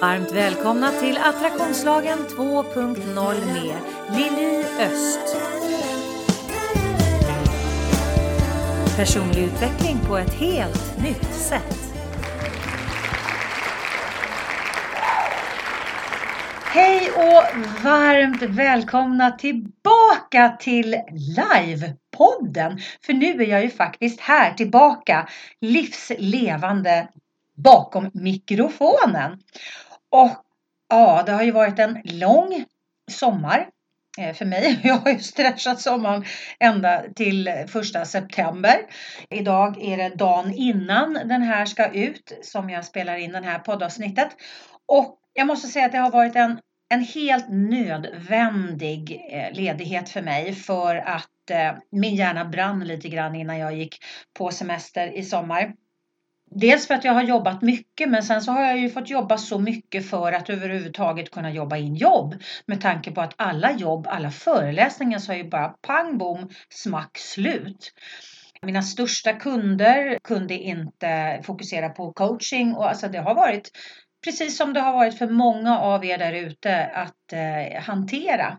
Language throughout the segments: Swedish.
Varmt välkomna till Attraktionslagen 2.0 med Lili Öst. Personlig utveckling på ett helt nytt sätt. Hej och varmt välkomna tillbaka till livepodden. För nu är jag ju faktiskt här tillbaka livslevande bakom mikrofonen. Och ja, det har ju varit en lång sommar eh, för mig. Jag har ju stretchat sommaren ända till första september. Idag är det dagen innan den här ska ut som jag spelar in den här poddavsnittet. Och jag måste säga att det har varit en, en helt nödvändig eh, ledighet för mig för att eh, min hjärna brann lite grann innan jag gick på semester i sommar. Dels för att jag har jobbat mycket men sen så har jag ju fått jobba så mycket för att överhuvudtaget kunna jobba in jobb. Med tanke på att alla jobb, alla föreläsningar så är ju bara pang bom smack slut. Mina största kunder kunde inte fokusera på coaching och alltså det har varit precis som det har varit för många av er där ute att eh, hantera.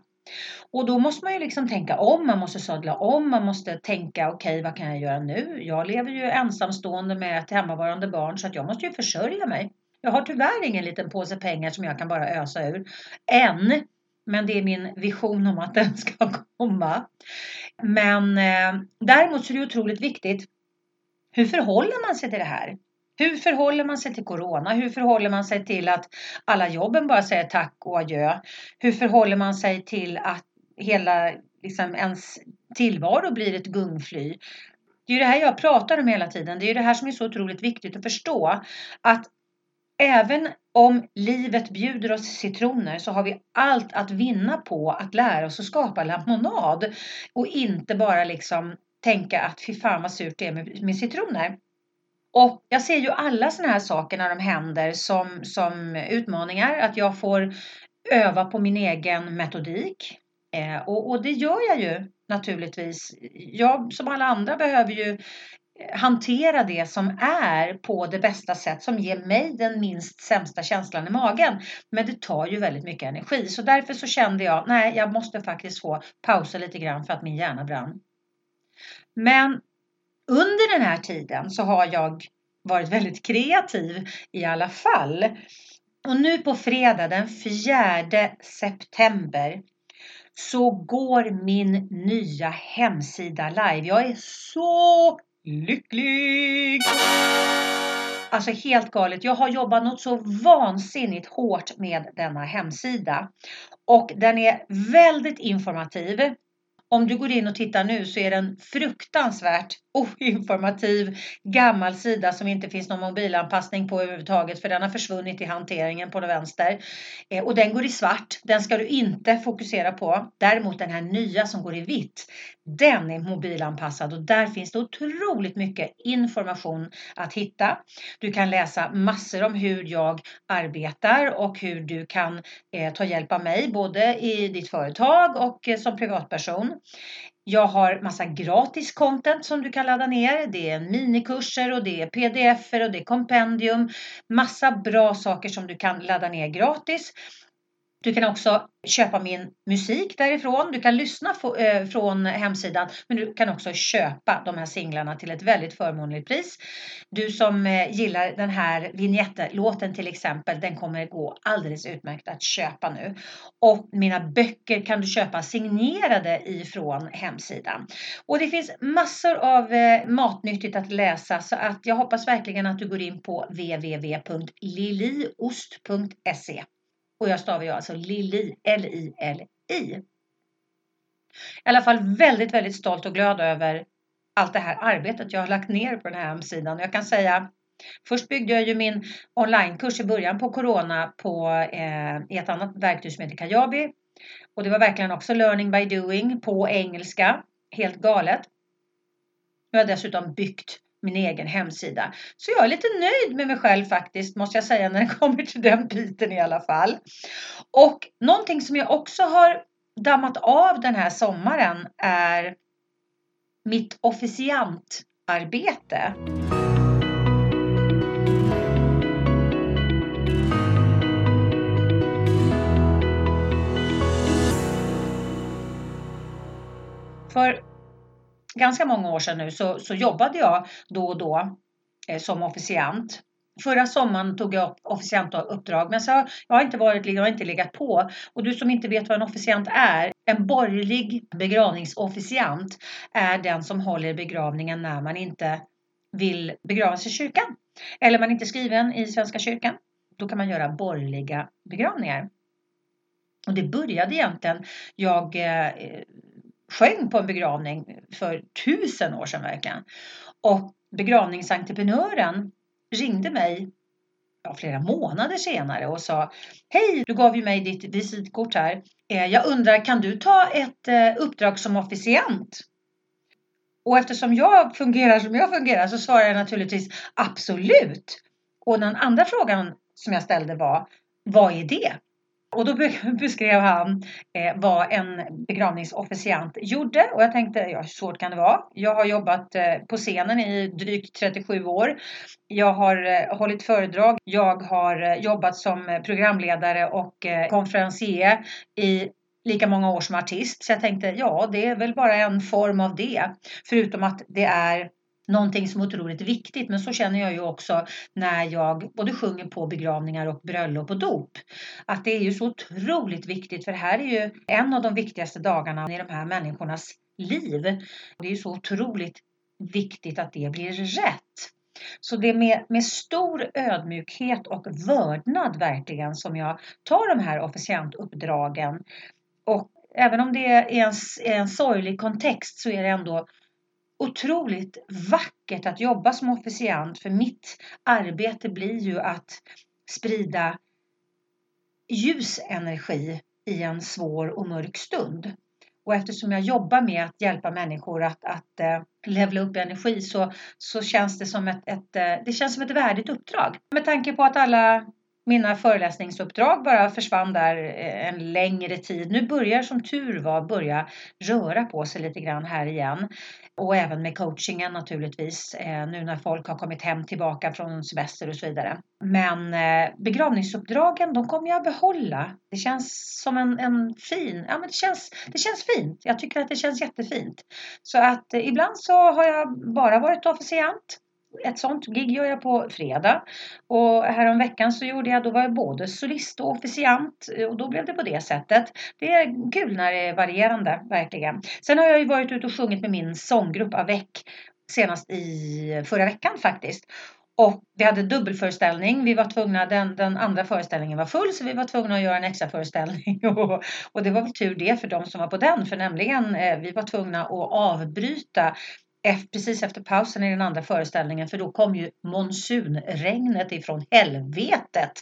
Och då måste man ju liksom tänka om, man måste sadla om, man måste tänka okej okay, vad kan jag göra nu? Jag lever ju ensamstående med ett hemmavarande barn så att jag måste ju försörja mig. Jag har tyvärr ingen liten påse pengar som jag kan bara ösa ur. Än. Men det är min vision om att den ska komma. Men eh, däremot så är det otroligt viktigt. Hur förhåller man sig till det här? Hur förhåller man sig till Corona? Hur förhåller man sig till att alla jobben bara säger tack och adjö? Hur förhåller man sig till att hela liksom, ens tillvaro blir ett gungfly? Det är det här jag pratar om hela tiden. Det är det här som är så otroligt viktigt att förstå. Att även om livet bjuder oss citroner så har vi allt att vinna på att lära oss att skapa lemonad. Och inte bara liksom tänka att fy fan vad surt det är med, med citroner. Och jag ser ju alla sådana här saker när de händer som, som utmaningar. Att jag får öva på min egen metodik. Eh, och, och, det gör jag ju naturligtvis. Jag som alla andra behöver ju hantera det som är på det bästa sätt som ger mig den minst sämsta känslan i magen. Men det tar ju väldigt mycket energi så därför så kände jag nej, jag måste faktiskt få pausa lite grann för att min hjärna brann. Men under den här tiden så har jag varit väldigt kreativ i alla fall. Och nu på fredag den 4 september så går min nya hemsida live. Jag är så lycklig! Alltså helt galet. Jag har jobbat något så vansinnigt hårt med denna hemsida. Och den är väldigt informativ. Om du går in och tittar nu så är den fruktansvärt oinformativ gammal sida som inte finns någon mobilanpassning på överhuvudtaget för den har försvunnit i hanteringen på den vänster. Eh, och den går i svart. Den ska du inte fokusera på. Däremot den här nya som går i vitt. Den är mobilanpassad och där finns det otroligt mycket information att hitta. Du kan läsa massor om hur jag arbetar och hur du kan eh, ta hjälp av mig både i ditt företag och eh, som privatperson. Jag har massa gratis content som du kan ladda ner. Det är minikurser och det är pdf och det är kompendium. Massa bra saker som du kan ladda ner gratis. Du kan också köpa min musik därifrån. Du kan lyssna eh, från hemsidan men du kan också köpa de här singlarna till ett väldigt förmånligt pris. Du som eh, gillar den här vignettlåten till exempel, den kommer gå alldeles utmärkt att köpa nu. Och mina böcker kan du köpa signerade ifrån hemsidan. Och det finns massor av eh, matnyttigt att läsa så att jag hoppas verkligen att du går in på www.liliost.se och jag stavar ju alltså Lili, L-I-L-I. I alla fall väldigt, väldigt stolt och glad över allt det här arbetet jag har lagt ner på den här hemsidan. Jag kan säga Först byggde jag ju min onlinekurs i början på Corona på eh, ett annat verktyg som heter Kajabi. Och det var verkligen också learning by doing på engelska. Helt galet. Nu har jag dessutom byggt min egen hemsida. Så jag är lite nöjd med mig själv faktiskt måste jag säga när det kommer till den biten i alla fall. Och någonting som jag också har dammat av den här sommaren är mitt officiantarbete. För ganska många år sedan nu så, så jobbade jag då och då eh, som officiant. Förra sommaren tog jag officiantuppdrag men så jag har inte varit, jag har inte legat på. Och du som inte vet vad en officiant är, en borgerlig begravningsofficiant är den som håller begravningen när man inte vill begravas i kyrkan. Eller man är inte skriven i Svenska kyrkan. Då kan man göra borgerliga begravningar. Och det började egentligen, jag eh, sjöng på en begravning för tusen år sedan verkligen. Och begravningsentreprenören ringde mig ja, flera månader senare och sa Hej, du gav ju mig ditt visitkort här. Eh, jag undrar, kan du ta ett eh, uppdrag som officiant? Och eftersom jag fungerar som jag fungerar så svarar jag naturligtvis absolut. Och den andra frågan som jag ställde var, vad är det? Och då beskrev han eh, vad en begravningsofficiant gjorde och jag tänkte, ja hur svårt kan det vara? Jag har jobbat eh, på scenen i drygt 37 år. Jag har eh, hållit föredrag. Jag har eh, jobbat som eh, programledare och eh, konferencier i lika många år som artist. Så jag tänkte, ja det är väl bara en form av det. Förutom att det är någonting som är otroligt viktigt. Men så känner jag ju också när jag både sjunger på begravningar och bröllop och dop. Att det är ju så otroligt viktigt för det här är ju en av de viktigaste dagarna i de här människornas liv. Det är ju så otroligt viktigt att det blir rätt. Så det är med, med stor ödmjukhet och vördnad verkligen som jag tar de här officiantuppdragen. Och även om det är en, en sorglig kontext så är det ändå otroligt vackert att jobba som officiant för mitt arbete blir ju att sprida ljusenergi i en svår och mörk stund. Och eftersom jag jobbar med att hjälpa människor att, att uh, levla upp energi så, så känns det som ett, ett, eh, det känns som ett värdigt uppdrag. Med tanke på att alla mina föreläsningsuppdrag bara försvann där eh, en längre tid. Nu börjar som tur var börja röra på sig lite grann här igen. Och även med coachingen naturligtvis, eh, nu när folk har kommit hem tillbaka från semester och så vidare. Men eh, begravningsuppdragen, de kommer jag behålla. Det känns som en, en fin, ja men det känns, det känns fint. Jag tycker att det känns jättefint. Så att ibland så har jag bara varit officiant ett sånt gig gör jag på fredag. Och häromveckan så gjorde jag, då var jag både solist och officiant och då blev det på det sättet. Det är kul när det är varierande, verkligen. Sen har jag ju varit ute och sjungit med min sånggrupp Avec senast i förra veckan faktiskt. Och vi hade dubbelföreställning. Vi var tvungna, den, den andra föreställningen var full så vi var tvungna att göra en extra föreställning. Och, och det var väl tur det för de som var på den. För nämligen eh, vi var tvungna att avbryta precis efter pausen i den andra föreställningen för då kom ju monsunregnet ifrån helvetet.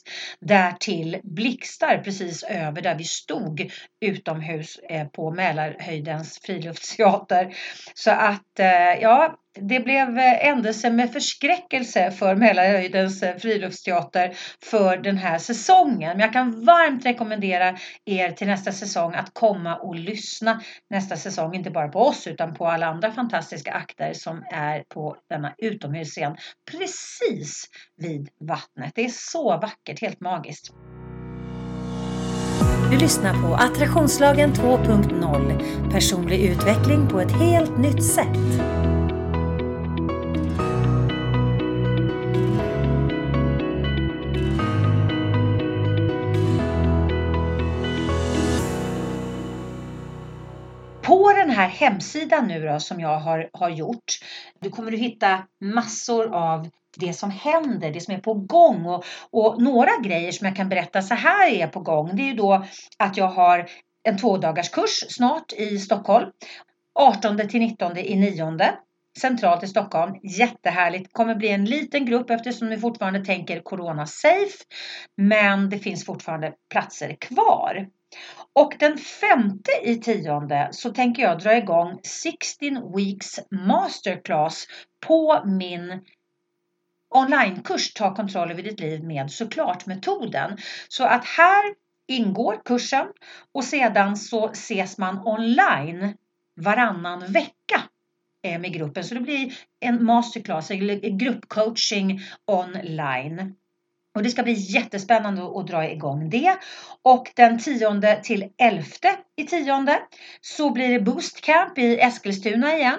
Därtill blixtar precis över där vi stod utomhus eh, på Mälarhöjdens friluftsteater. Så att eh, ja, det blev eh, ändelse med förskräckelse för Mälarhöjdens eh, friluftsteater för den här säsongen. Men jag kan varmt rekommendera er till nästa säsong att komma och lyssna nästa säsong. Inte bara på oss utan på alla andra fantastiska akter som är på denna utomhusscen precis vid vattnet. Det är så vackert, helt magiskt. Du lyssnar på Attraktionslagen 2.0 Personlig utveckling på ett helt nytt sätt. Hemsida hemsidan nu då som jag har, har gjort, då kommer du hitta massor av det som händer, det som är på gång och, och några grejer som jag kan berätta så här är på gång. Det är ju då att jag har en tvådagarskurs snart i Stockholm. 18 till 19 i nionde centralt i Stockholm. Jättehärligt. Kommer bli en liten grupp eftersom vi fortfarande tänker corona safe. Men det finns fortfarande platser kvar. Och den femte i tionde så tänker jag dra igång 16 Weeks Masterclass på min onlinekurs Ta kontroll över ditt liv med såklart-metoden. Så att här ingår kursen och sedan så ses man online varannan vecka eh, med gruppen. Så det blir en masterclass, eller gruppcoaching online. Och det ska bli jättespännande att dra igång det. Och den 10 till 11 i tionde så blir det Boost Camp i Eskilstuna igen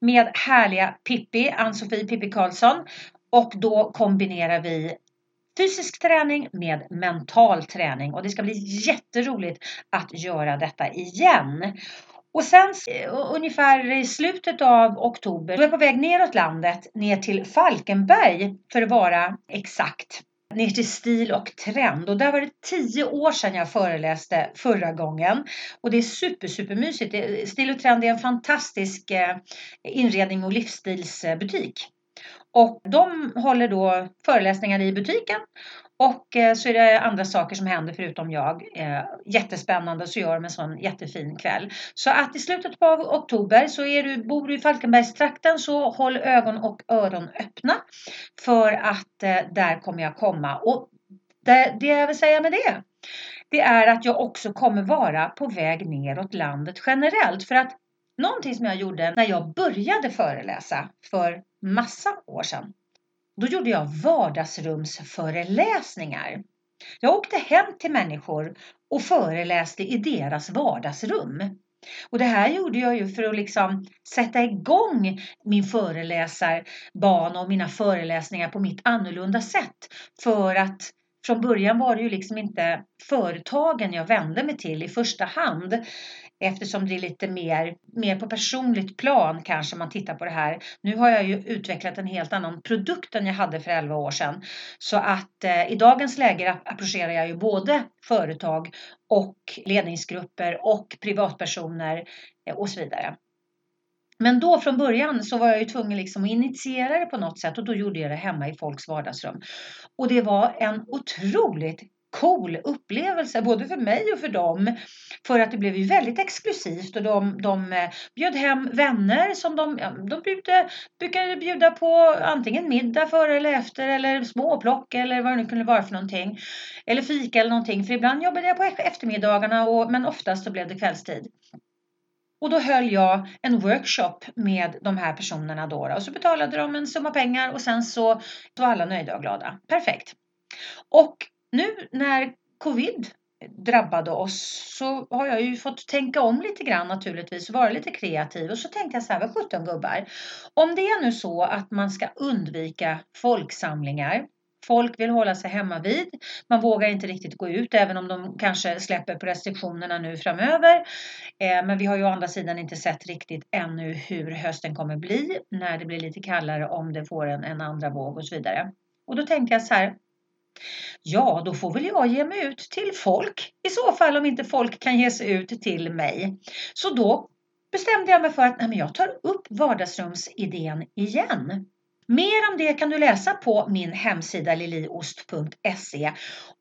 med härliga Pippi, Ann-Sofie Pippi Karlsson. Och då kombinerar vi fysisk träning med mental träning och det ska bli jätteroligt att göra detta igen. Och sen eh, ungefär i slutet av oktober, då är jag på väg neråt landet, ner till Falkenberg för att vara exakt. Ner till stil och trend och där var det tio år sedan jag föreläste förra gången. Och det är super, super mysigt. Stil och trend är en fantastisk eh, inredning och livsstilsbutik. Och de håller då föreläsningar i butiken och eh, så är det andra saker som händer förutom jag. Eh, jättespännande så gör de en sån jättefin kväll. Så att i slutet av oktober så är du, bor du i Falkenbergstrakten så håll ögon och öron öppna. För att eh, där kommer jag komma. Och det, det jag vill säga med det det är att jag också kommer vara på väg neråt landet generellt. För att någonting som jag gjorde när jag började föreläsa för massa år sedan då gjorde jag vardagsrumsföreläsningar. Jag åkte hem till människor och föreläste i deras vardagsrum. Och det här gjorde jag ju för att liksom sätta igång min föreläsarbana och mina föreläsningar på mitt annorlunda sätt. För att från början var det ju liksom inte företagen jag vände mig till i första hand eftersom det är lite mer, mer på personligt plan kanske man tittar på det här. Nu har jag ju utvecklat en helt annan produkt än jag hade för 11 år sedan. Så att eh, i dagens läge approcherar jag ju både företag och ledningsgrupper och privatpersoner eh, och så vidare. Men då från början så var jag ju tvungen liksom att initiera det på något sätt och då gjorde jag det hemma i folks vardagsrum. Och det var en otroligt cool upplevelse både för mig och för dem. För att det blev ju väldigt exklusivt och de, de eh, bjöd hem vänner som de, de bjude, brukade bjuda på antingen middag före eller efter eller småplock eller vad det nu kunde vara för någonting. Eller fika eller någonting för ibland jobbade jag på e-, eftermiddagarna och, men oftast så blev det kvällstid. Och då höll jag en workshop med de här personerna då, och så betalade de en summa pengar och sen så var alla nöjda och glada. Perfekt. Och nu när covid drabbade oss så har jag ju fått tänka om lite grann naturligtvis och vara lite kreativ och så tänkte jag så här, vad sjutton gubbar. Om det är nu så att man ska undvika folksamlingar Folk vill hålla sig hemma vid. Man vågar inte riktigt gå ut även om de kanske släpper på restriktionerna nu framöver. Eh, men vi har ju å andra sidan inte sett riktigt ännu hur hösten kommer bli när det blir lite kallare om det får en, en andra våg och så vidare. Och då tänkte jag så här, Ja, då får väl jag ge mig ut till folk i så fall om inte folk kan ge sig ut till mig. Så då bestämde jag mig för att nej, jag tar upp vardagsrumsidén igen. Mer om det kan du läsa på min hemsida liliost.se.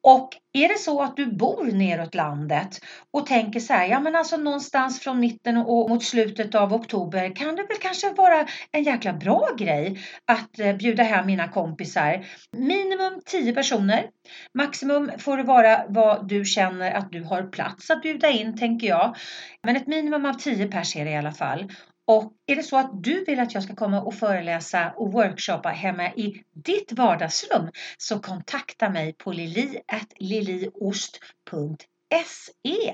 Och är det så att du bor neråt landet och tänker så här, ja men alltså någonstans från mitten och mot slutet av oktober kan det väl kanske vara en jäkla bra grej att eh, bjuda hem mina kompisar. Minimum 10 personer. Maximum får det vara vad du känner att du har plats att bjuda in tänker jag. Men ett minimum av 10 pers är det i alla fall. Och är det så att du vill att jag ska komma och föreläsa och workshoppa hemma i ditt vardagsrum så kontakta mig på lili.liliost.se.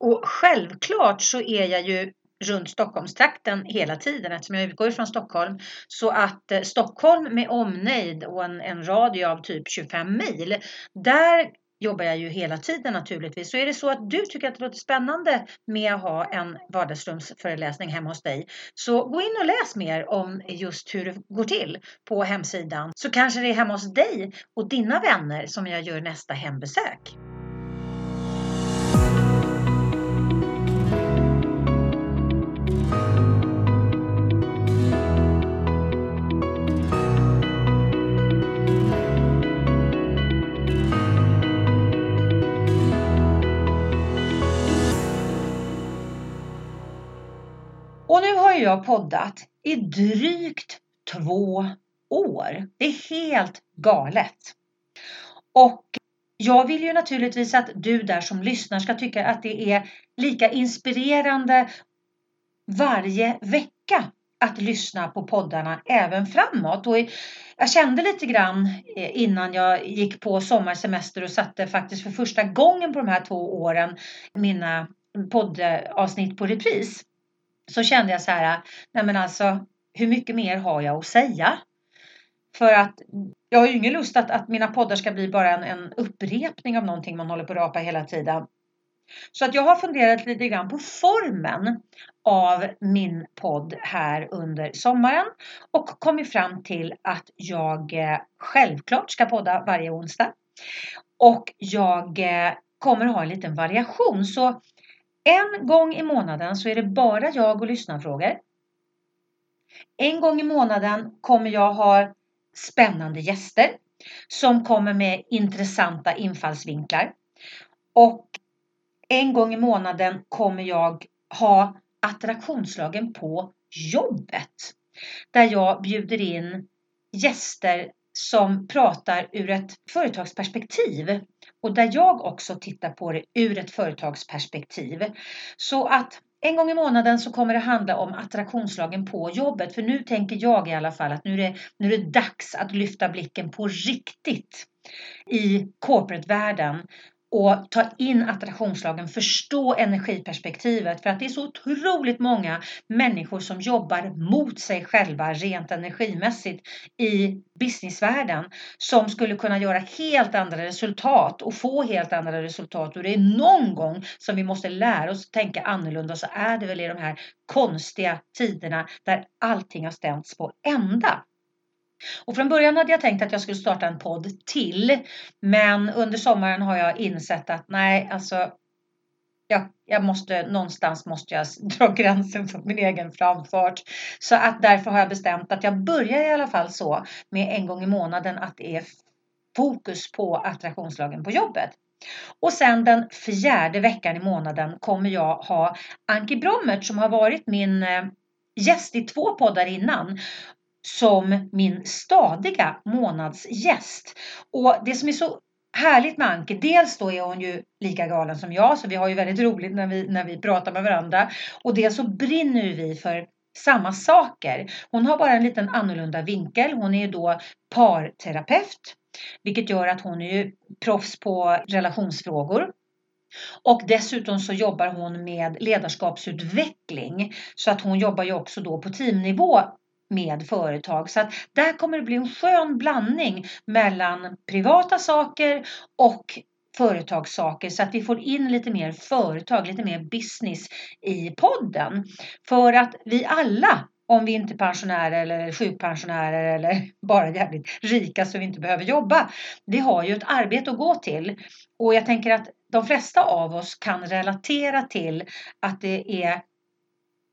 Och självklart så är jag ju runt Stockholmstrakten hela tiden eftersom jag utgår från Stockholm. Så att eh, Stockholm med omnejd och en, en radie av typ 25 mil, där jobbar jag ju hela tiden naturligtvis. Så är det så att du tycker att det låter spännande med att ha en vardagsrumsföreläsning hemma hos dig så gå in och läs mer om just hur det går till på hemsidan. Så kanske det är hemma hos dig och dina vänner som jag gör nästa hembesök. Har jag poddat i drygt två år. Det är helt galet. Och jag vill ju naturligtvis att du där som lyssnar ska tycka att det är lika inspirerande varje vecka att lyssna på poddarna även framåt. Och jag kände lite grann eh, innan jag gick på sommarsemester och satte faktiskt för första gången på de här två åren mina poddavsnitt på repris. Så kände jag så här, nej men alltså hur mycket mer har jag att säga? För att jag har ju ingen lust att, att mina poddar ska bli bara en, en upprepning av någonting man håller på att rapa hela tiden. Så att jag har funderat lite grann på formen av min podd här under sommaren och kommit fram till att jag eh, självklart ska podda varje onsdag. Och jag eh, kommer ha en liten variation. Så en gång i månaden så är det bara jag och lyssnarfrågor. En gång i månaden kommer jag ha spännande gäster som kommer med intressanta infallsvinklar. Och en gång i månaden kommer jag ha attraktionslagen på jobbet. Där jag bjuder in gäster som pratar ur ett företagsperspektiv och där jag också tittar på det ur ett företagsperspektiv. Så att en gång i månaden så kommer det handla om attraktionslagen på jobbet. För nu tänker jag i alla fall att nu är det, nu är det dags att lyfta blicken på riktigt i corporate-världen och ta in attraktionslagen, förstå energiperspektivet. För att det är så otroligt många människor som jobbar mot sig själva rent energimässigt i businessvärlden som skulle kunna göra helt andra resultat och få helt andra resultat. Och det är någon gång som vi måste lära oss att tänka annorlunda. Så är det väl i de här konstiga tiderna där allting har stämts på ända. Och från början hade jag tänkt att jag skulle starta en podd till. Men under sommaren har jag insett att nej, alltså jag, jag måste, någonstans måste jag dra gränsen för min egen framfart. Så att därför har jag bestämt att jag börjar i alla fall så med en gång i månaden att det är fokus på attraktionslagen på jobbet. Och sen den fjärde veckan i månaden kommer jag ha Anki Brommert som har varit min eh, gäst i två poddar innan som min stadiga månadsgäst. Och det som är så härligt med Anke, dels då är hon ju lika galen som jag, så vi har ju väldigt roligt när vi, när vi pratar med varandra. Och dels så brinner vi för samma saker. Hon har bara en liten annorlunda vinkel. Hon är ju då parterapeut, vilket gör att hon är ju proffs på relationsfrågor. Och dessutom så jobbar hon med ledarskapsutveckling så att hon jobbar ju också då på teamnivå med företag. Så att där kommer det bli en skön blandning mellan privata saker och företagssaker så att vi får in lite mer företag, lite mer business i podden. För att vi alla, om vi inte är pensionärer eller sjukpensionärer eller bara jävligt rika så vi inte behöver jobba, vi har ju ett arbete att gå till. Och jag tänker att de flesta av oss kan relatera till att det är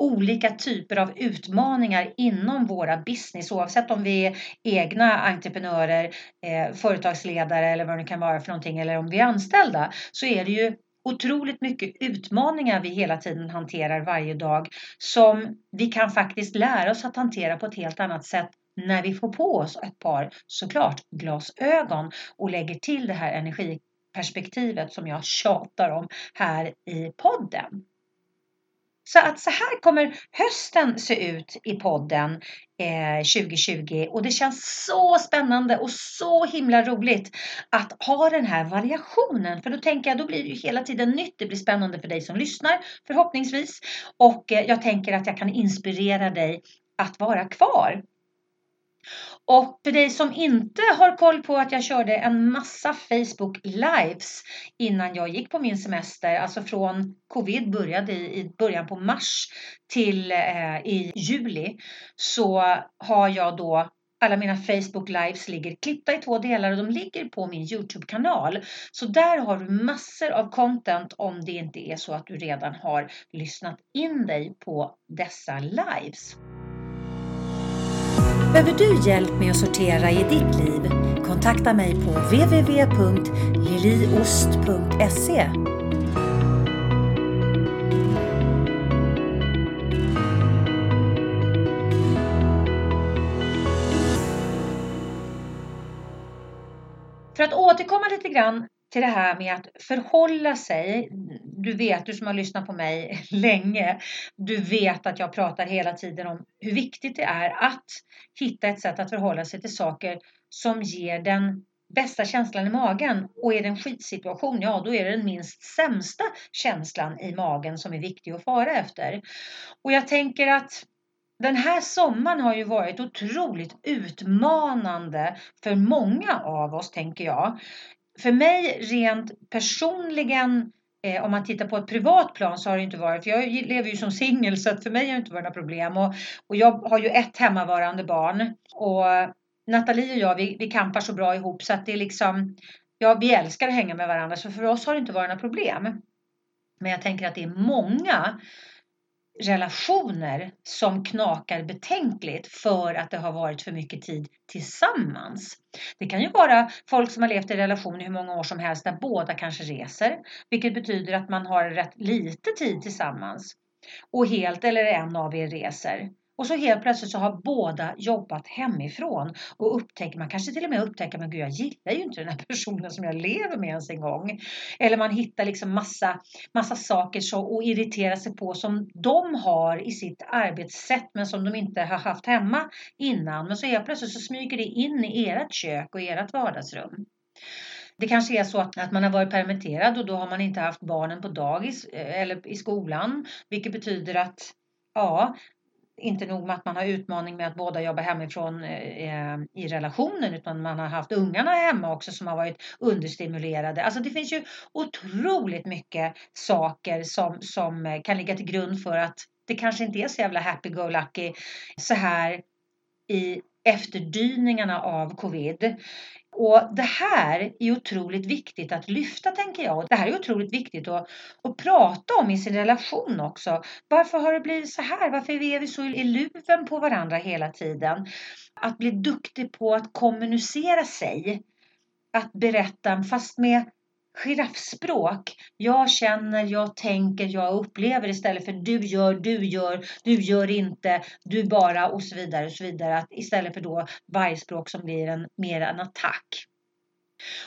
olika typer av utmaningar inom våra business oavsett om vi är egna entreprenörer, eh, företagsledare eller vad det kan vara för någonting eller om vi är anställda så är det ju otroligt mycket utmaningar vi hela tiden hanterar varje dag som vi kan faktiskt lära oss att hantera på ett helt annat sätt när vi får på oss ett par såklart glasögon och lägger till det här energiperspektivet som jag tjatar om här i podden. Så att så här kommer hösten se ut i podden eh, 2020 och det känns så spännande och så himla roligt att ha den här variationen. För då tänker jag, då blir det ju hela tiden nytt. Det blir spännande för dig som lyssnar förhoppningsvis och eh, jag tänker att jag kan inspirera dig att vara kvar. Och för dig som inte har koll på att jag körde en massa Facebook Lives innan jag gick på min semester, alltså från covid började i, början på mars till eh, i juli, så har jag då alla mina Facebook Lives ligger klippta i två delar och de ligger på min Youtube-kanal. Så där har du massor av content om det inte är så att du redan har lyssnat in dig på dessa lives. Behöver du hjälp med att sortera i ditt liv? Kontakta mig på www.liliost.se För att återkomma lite grann till det här med att förhålla sig. du vet, du som har lyssnat på mig länge, du vet att jag pratar hela tiden om hur viktigt det är att hitta ett sätt att förhålla sig till saker som ger den bästa känslan i magen. Och är det en skitsituation, ja då är det den minst sämsta känslan i magen som är viktig att fara efter. Och jag tänker att den här sommaren har ju varit otroligt utmanande för många av oss, tänker jag. För mig rent personligen Eh, om man tittar på ett privat plan så har det inte varit, för jag lever ju som singel så att för mig har det inte varit några problem. Och, och jag har ju ett hemmavarande barn och Nathalie och jag vi, vi kampar så bra ihop så att det är liksom, ja vi älskar att hänga med varandra så för oss har det inte varit några problem. Men jag tänker att det är många relationer som knakar betänkligt för att det har varit för mycket tid tillsammans. Det kan ju vara folk som har levt i relation i hur många år som helst där båda kanske reser, vilket betyder att man har rätt lite tid tillsammans och helt eller en av er reser. Och så helt plötsligt så har båda jobbat hemifrån och upptäcker, man kanske till och med upptäcker, men gud jag gillar ju inte den här personen som jag lever med ens en gång. Eller man hittar liksom massa, massa saker så, och irriterar sig på som de har i sitt arbetssätt men som de inte har haft hemma innan. Men så helt plötsligt så smyger det in i ert kök och ert vardagsrum. Det kanske är så att, man har varit permitterad och då har man inte haft barnen på dagis eh, eller i skolan, vilket betyder att ja, inte nog med att man har utmaning med att båda jobbar hemifrån eh, eh, i relationen utan man har haft ungarna hemma också som har varit understimulerade. Alltså det finns ju otroligt mycket saker som, som eh, kan ligga till grund för att det kanske inte är så jävla happy-go-lucky så här i efterdyningarna av covid. Och det här är otroligt viktigt att lyfta tänker jag. Det här är otroligt viktigt att, att prata om i sin relation också. Varför har det blivit så här? Varför är vi så i luven på varandra hela tiden? Att bli duktig på att kommunicera sig. Att berätta, fast med giraffspråk. Jag känner, jag tänker, jag upplever istället för du gör, du gör, du gör inte, du bara och så vidare. Och så vidare. Att istället för då vargspråk som blir en, mer en attack.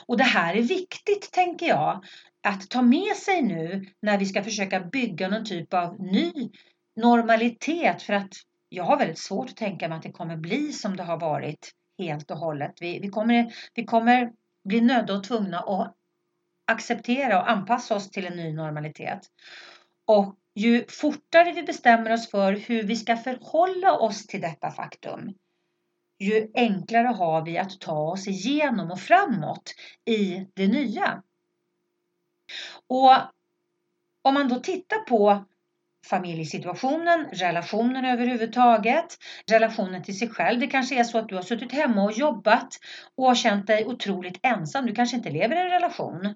Och det här är viktigt tänker jag att ta med sig nu när vi ska försöka bygga någon typ av ny normalitet för att jag har väldigt svårt att tänka mig att det kommer bli som det har varit helt och hållet. Vi, vi, kommer, vi kommer bli nödda och tvungna att acceptera och anpassa oss till en ny normalitet. Och ju fortare vi bestämmer oss för hur vi ska förhålla oss till detta faktum, ju enklare har vi att ta oss igenom och framåt i det nya. Och om man då tittar på familjesituationen, relationen överhuvudtaget, relationen till sig själv. Det kanske är så att du har suttit hemma och jobbat och har känt dig otroligt ensam. Du kanske inte lever i en relation.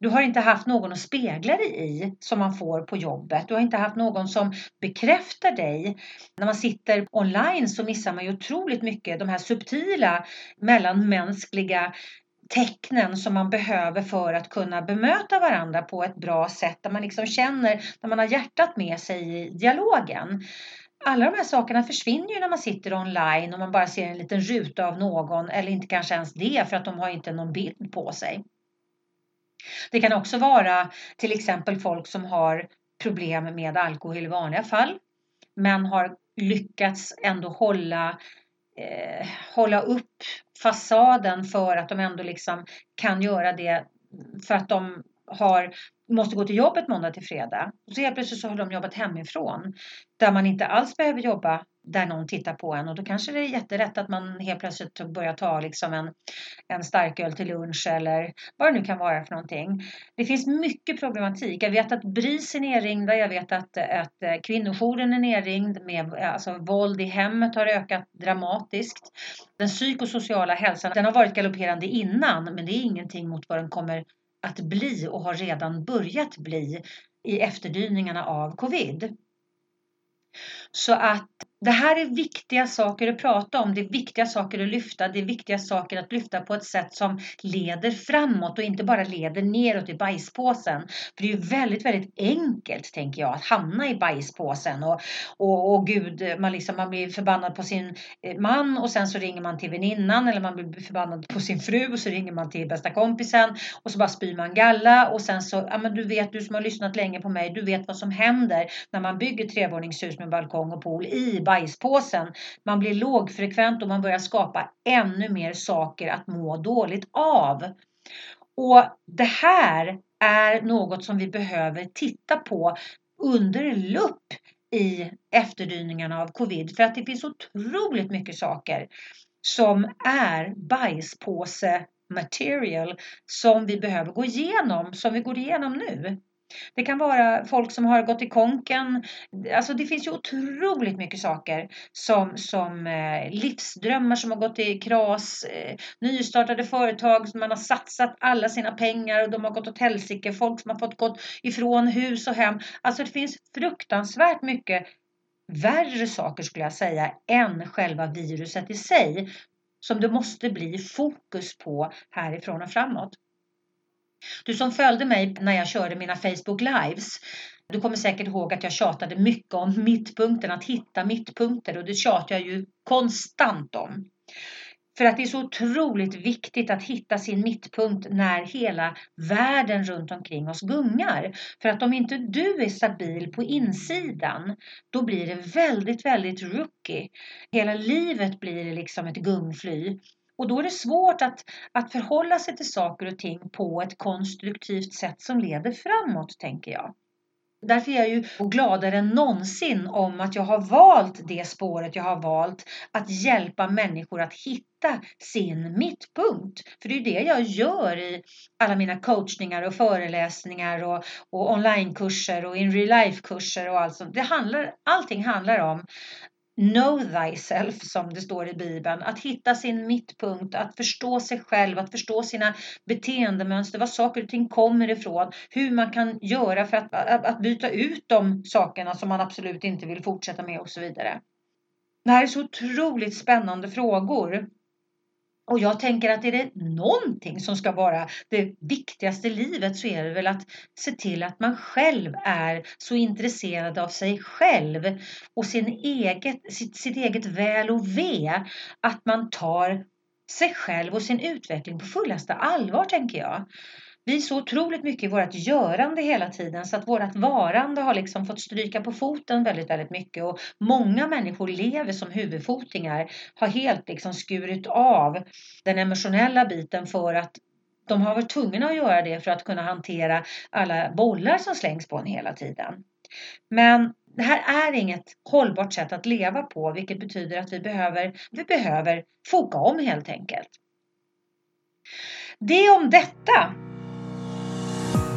Du har inte haft någon att spegla dig i som man får på jobbet. Du har inte haft någon som bekräftar dig. När man sitter online så missar man ju otroligt mycket de här subtila mellanmänskliga tecknen som man behöver för att kunna bemöta varandra på ett bra sätt. Där man liksom känner, där man har hjärtat med sig i dialogen. Alla de här sakerna försvinner ju när man sitter online och man bara ser en liten ruta av någon eller inte kanske ens det för att de har inte någon bild på sig. Det kan också vara till exempel folk som har problem med alkohol i vanliga fall men har lyckats ändå hålla eh, hålla upp fasaden för att de ändå liksom kan göra det för att de har, måste gå till jobbet måndag till fredag. Och så helt plötsligt så har de jobbat hemifrån där man inte alls behöver jobba där någon tittar på en och då kanske det är jätterätt att man helt plötsligt börjar ta liksom en, en starköl till lunch eller vad det nu kan vara för någonting. Det finns mycket problematik. Jag vet att BRIS är nerringda, jag vet att, att eh, kvinnojouren är nerringd med eh, alltså våld i hemmet har ökat dramatiskt. Den psykosociala hälsan den har varit galopperande innan men det är ingenting mot vad den kommer att bli och har redan börjat bli i efterdyningarna av covid. Så att det här är viktiga saker att prata om, det är viktiga saker att lyfta, det är viktiga saker att lyfta på ett sätt som leder framåt och inte bara leder neråt i bajspåsen. För det är ju väldigt, väldigt enkelt, tänker jag, att hamna i bajspåsen och, och, och gud, man, liksom, man blir förbannad på sin eh, man och sen så ringer man till väninnan eller man blir förbannad på sin fru och så ringer man till bästa kompisen och så bara spyr man galla och sen så, ja men du vet, du som har lyssnat länge på mig, du vet vad som händer när man bygger trevåningshus med balkong och pool i bajspåsen. Man blir lågfrekvent och man börjar skapa ännu mer saker att må dåligt av. Och det här är något som vi behöver titta på under lupp i efterdyningarna av covid. För att det finns otroligt mycket saker som är bajspåse material som vi behöver gå igenom, som vi går igenom nu. Det kan vara folk som har gått i konken. Alltså det finns ju otroligt mycket saker som, som eh, livsdrömmar som har gått i kras, eh, nystartade företag som man har satsat alla sina pengar och de har gått åt helsike, folk som har fått gått ifrån hus och hem. Alltså det finns fruktansvärt mycket värre saker skulle jag säga än själva viruset i sig som det måste bli fokus på härifrån och framåt. Du som följde mig när jag körde mina Facebook Lives du kommer säkert ihåg att jag tjatade mycket om mittpunkten, att hitta mittpunkter och det tjatar jag ju konstant om. För att det är så otroligt viktigt att hitta sin mittpunkt när hela världen runt omkring oss gungar. För att om inte du är stabil på insidan, då blir det väldigt, väldigt rookie. Hela livet blir liksom ett gungfly. Och då är det svårt att, att förhålla sig till saker och ting på ett konstruktivt sätt som leder framåt, tänker jag. Därför är jag ju gladare än någonsin om att jag har valt det spåret jag har valt. Att hjälpa människor att hitta sin mittpunkt. För det är ju det jag gör i alla mina coachningar och föreläsningar och, och onlinekurser och in real life-kurser och allt sånt. Det handlar, allting handlar om Know thyself som det står i Bibeln, att hitta sin mittpunkt, att förstå sig själv, att förstå sina beteendemönster, var saker och ting kommer ifrån, hur man kan göra för att, att, att byta ut de sakerna som man absolut inte vill fortsätta med och så vidare. Det här är så otroligt spännande frågor och jag tänker att är det någonting som ska vara det viktigaste i livet så är det väl att se till att man själv är så intresserad av sig själv och sin eget, sitt, sitt eget väl och ve. Att man tar sig själv och sin utveckling på fullaste allvar tänker jag vi är så otroligt mycket i vårt görande hela tiden så att vårt varande har liksom fått stryka på foten väldigt, väldigt mycket och många människor lever som huvudfotingar, har helt liksom skurit av den emotionella biten för att de har varit tvungna att göra det för att kunna hantera alla bollar som slängs på en hela tiden. Men det här är inget hållbart sätt att leva på, vilket betyder att vi behöver, vi behöver foka om helt enkelt. Det om detta.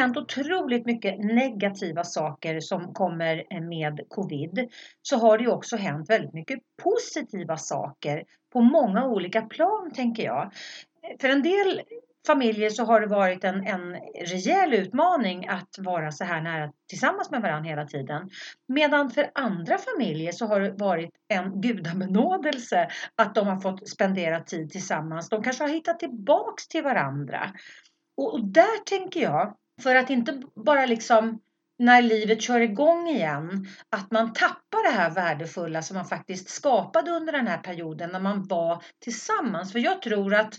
hänt otroligt mycket negativa saker som kommer eh, med covid så har det också hänt väldigt mycket positiva saker på många olika plan tänker jag. För en del familjer så har det varit en, en rejäl utmaning att vara så här nära tillsammans med varandra hela tiden. Medan för andra familjer så har det varit en gudabenådelse att de har fått spendera tid tillsammans. De kanske har hittat tillbaks till varandra. Och där tänker jag, för att inte bara liksom när livet kör igång igen, att man tappar det här värdefulla som man faktiskt skapade under den här perioden när man var tillsammans. För jag tror att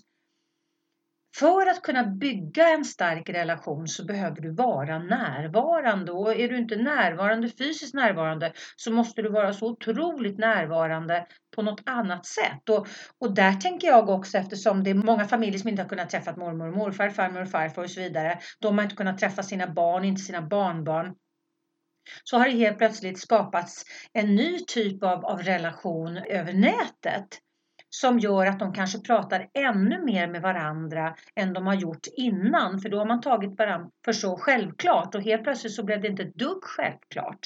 för att kunna bygga en stark relation så behöver du vara närvarande och är du inte närvarande, fysiskt närvarande så måste du vara så otroligt närvarande på något annat sätt. Och, och där tänker jag också eftersom det är många familjer som inte har kunnat träffa mormor och morfar, farmor och farfar och så vidare. De har inte kunnat träffa sina barn, inte sina barnbarn så har det helt plötsligt skapats en ny typ av, av relation över nätet som gör att de kanske pratar ännu mer med varandra än de har gjort innan. För då har man tagit varandra för så självklart och helt plötsligt så blev det inte ett dugg självklart.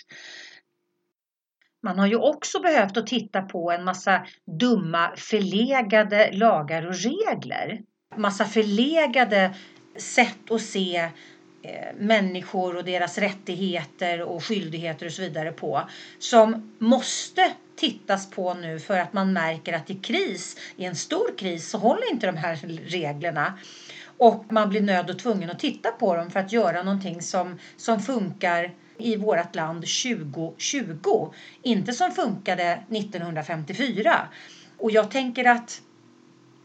Man har ju också behövt att titta på en massa dumma förlegade lagar och regler. Massa förlegade sätt att se Eh, människor och deras rättigheter och skyldigheter och så vidare på som måste tittas på nu för att man märker att i kris, i en stor kris, så håller inte de här reglerna. Och man blir nöd och tvungen att titta på dem för att göra någonting som, som funkar i vårt land 2020. Inte som funkade 1954. Och jag tänker att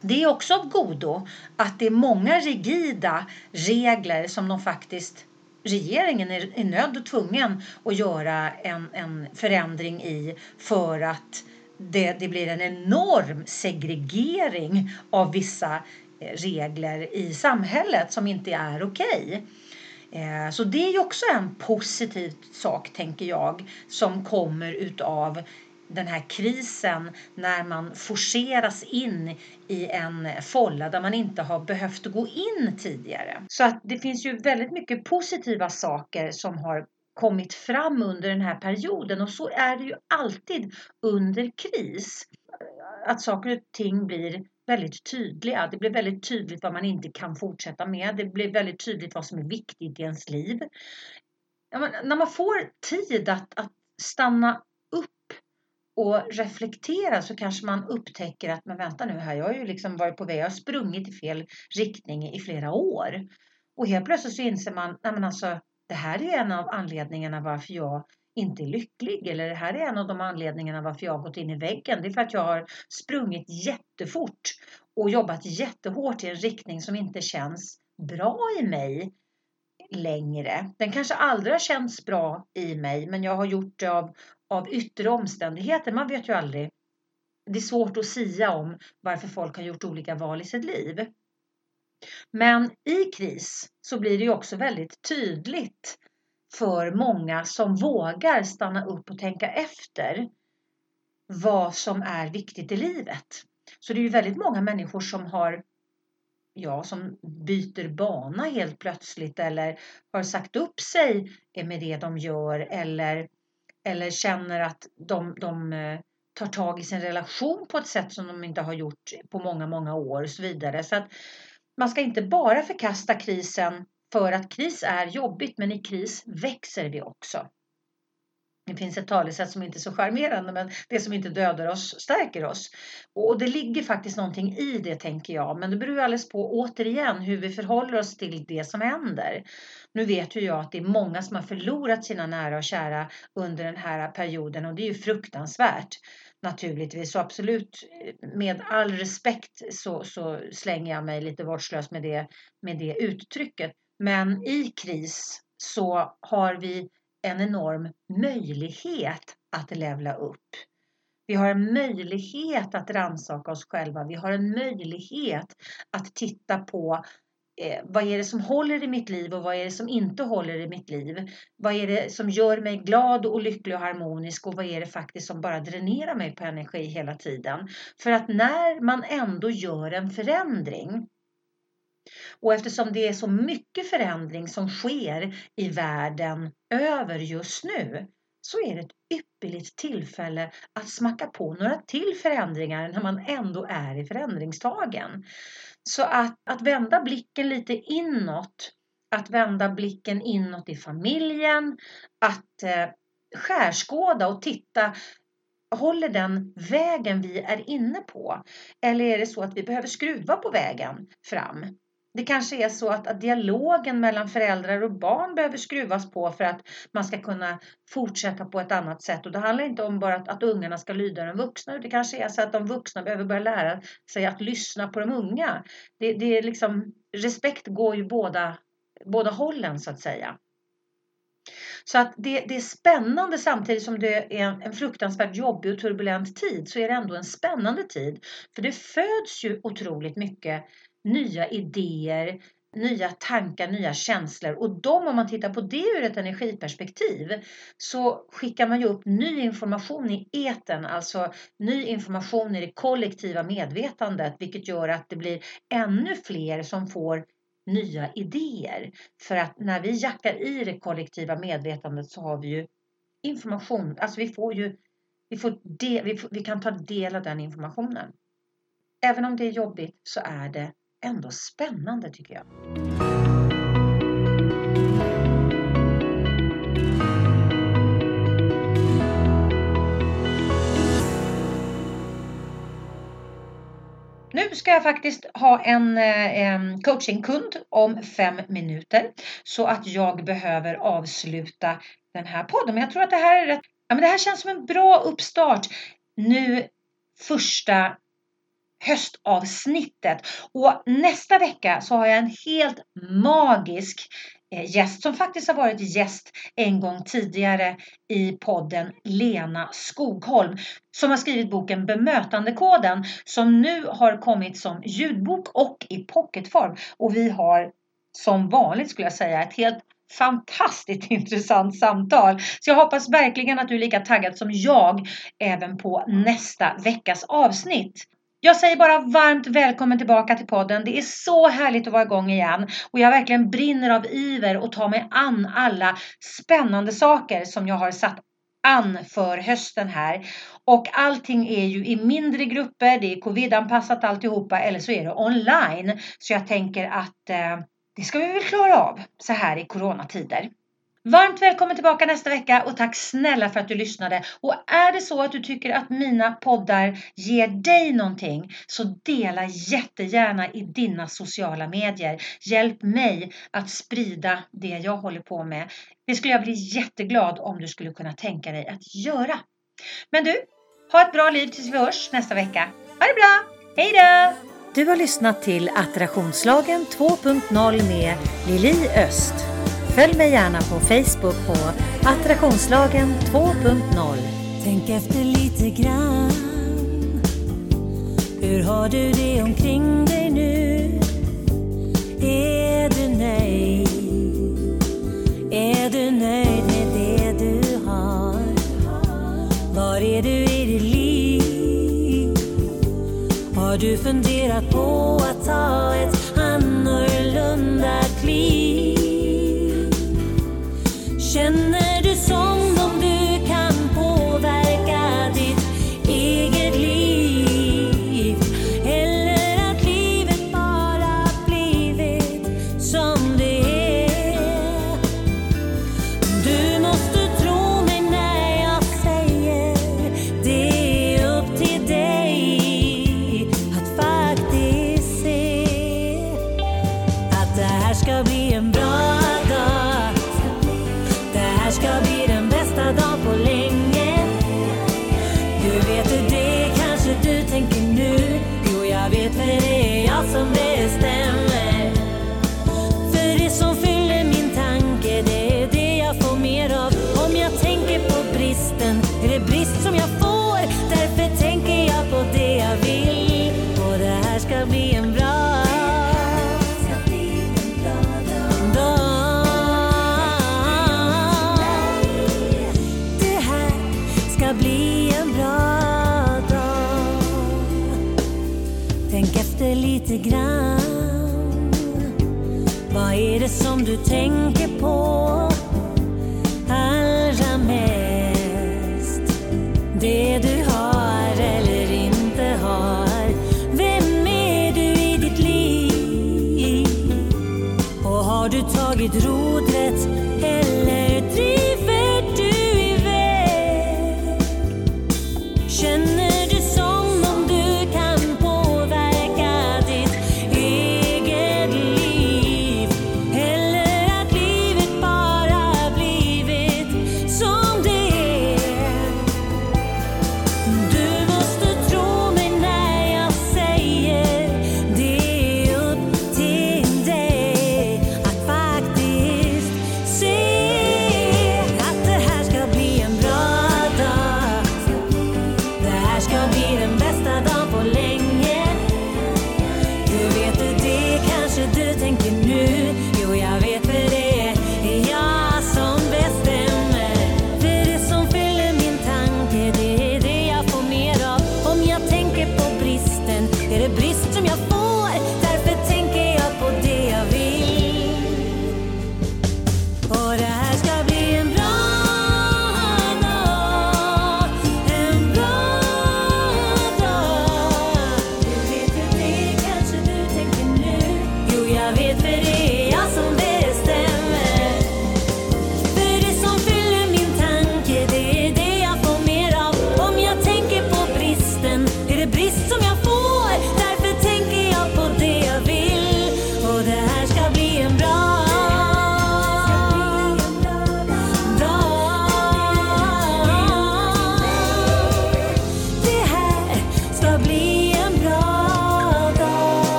det är också av godo att det är många rigida regler som de faktiskt regeringen är, är nödd och tvungen att göra en, en förändring i för att det, det blir en enorm segregering av vissa eh, regler i samhället som inte är okej. Okay. Så det är ju också en positiv sak, tänker jag, som kommer utav den här krisen när man forceras in i en folla där man inte har behövt gå in tidigare. Så att det finns ju väldigt mycket positiva saker som har kommit fram under den här perioden och så är det ju alltid under kris. Att saker och ting blir väldigt tydliga. Det blir väldigt tydligt vad man inte kan fortsätta med. Det blir väldigt tydligt vad som är viktigt i ens liv. när man får tid att, att stanna och reflektera så kanske man upptäcker att men vänta nu här, jag har ju liksom varit på väg, jag har sprungit i fel riktning i flera år. Och helt plötsligt så inser man, nej men alltså det här är en av anledningarna varför jag inte är lycklig eller det här är en av de anledningarna varför jag har gått in i väggen. Det är för att jag har sprungit jättefort och jobbat jättehårt i en riktning som inte känns bra i mig längre. Den kanske aldrig har känts bra i mig men jag har gjort det av, av yttre omständigheter. Man vet ju aldrig. Det är svårt att sia om varför folk har gjort olika val i sitt liv. Men i kris så blir det ju också väldigt tydligt för många som vågar stanna upp och tänka efter vad som är viktigt i livet. Så det är ju väldigt många människor som har ja, som byter bana helt plötsligt eller har sagt upp sig med det de gör eller, eller känner att de, de eh, tar tag i sin relation på ett sätt som de inte har gjort på många, många år och så vidare. Så att man ska inte bara förkasta krisen för att kris är jobbigt, men i kris växer vi också. Det finns ett talesätt som inte är så charmerande men det som inte dödar oss stärker oss. Och det ligger faktiskt någonting i det tänker jag. Men det beror alldeles på återigen hur vi förhåller oss till det som händer. Nu vet ju jag att det är många som har förlorat sina nära och kära under den här perioden och det är ju fruktansvärt naturligtvis. Så absolut med all respekt så, så slänger jag mig lite vårdslöst med det, med det uttrycket. Men i kris så har vi en enorm möjlighet att levla upp. Vi har en möjlighet att rannsaka oss själva. Vi har en möjlighet att titta på eh, vad är det som håller i mitt liv och vad är det som inte håller i mitt liv? Vad är det som gör mig glad och lycklig och harmonisk och vad är det faktiskt som bara dränerar mig på energi hela tiden? För att när man ändå gör en förändring och eftersom det är så mycket förändring som sker i världen över just nu så är det ett ypperligt tillfälle att smacka på några till förändringar när man ändå är i förändringstagen. Så att, att vända blicken lite inåt, att vända blicken inåt i familjen, att eh, skärskåda och titta Håller den vägen vi är inne på? Eller är det så att vi behöver skruva på vägen fram? Det kanske är så att, att, dialogen mellan föräldrar och barn behöver skruvas på för att man ska kunna fortsätta på ett annat sätt. Och det handlar inte om bara att, att ungarna ska lyda de vuxna. Det kanske är så att de vuxna behöver börja lära sig att lyssna på de unga. Det, det är liksom, respekt går ju båda, båda hållen så att säga. Så att det, det, är spännande samtidigt som det är en fruktansvärt jobbig och turbulent tid så är det ändå en spännande tid. För det föds ju otroligt mycket nya idéer, nya tankar, nya känslor och de om man tittar på det ur ett energiperspektiv så skickar man ju upp ny information i eten, alltså ny information i det kollektiva medvetandet vilket gör att det blir ännu fler som får nya idéer. För att när vi jackar i det kollektiva medvetandet så har vi ju information, alltså vi får ju vi, får de, vi, får, vi kan ta del av den informationen. Även om det är jobbigt så är det ändå spännande tycker jag. Nu ska jag faktiskt ha en eh, coachingkund om fem minuter så att jag behöver avsluta den här podden. Men jag tror att det här är rätt, ja, men det här känns som en bra uppstart nu första höstavsnittet. Och nästa vecka så har jag en helt magisk Eh, gäst som faktiskt har varit gäst en gång tidigare i podden Lena Skogholm som har skrivit boken Bemötandekoden som nu har kommit som ljudbok och i pocketform. Och vi har som vanligt skulle jag säga ett helt fantastiskt intressant samtal. Så jag hoppas verkligen att du är lika taggad som jag även på nästa veckas avsnitt. Jag säger bara varmt välkommen tillbaka till podden. Det är så härligt att vara igång igen och jag verkligen brinner av iver och tar mig an alla spännande saker som jag har satt an för hösten här. Och allting är ju i mindre grupper, det är covidanpassat alltihopa eller så är det online. Så jag tänker att eh, det ska vi väl klara av så här i coronatider. Varmt välkommen tillbaka nästa vecka och tack snälla för att du lyssnade. Och är det så att du tycker att mina poddar ger dig någonting så dela jättegärna i dina sociala medier. Hjälp mig att sprida det jag håller på med. Det skulle jag bli jätteglad om du skulle kunna tänka dig att göra. Men du, ha ett bra liv tills vi hörs nästa vecka. Ha det bra! Hej då! Du har lyssnat till Attraktionslagen 2.0 med Lili Öst. Följ mig gärna på Facebook på Attraktionslagen 2.0. Tänk efter lite grann. Hur har du det omkring dig nu? Är du nöjd? Är du nöjd med det du har? Var är du i ditt liv? Har du funderat på att ta ett lite grann. Vad är det som du tänker på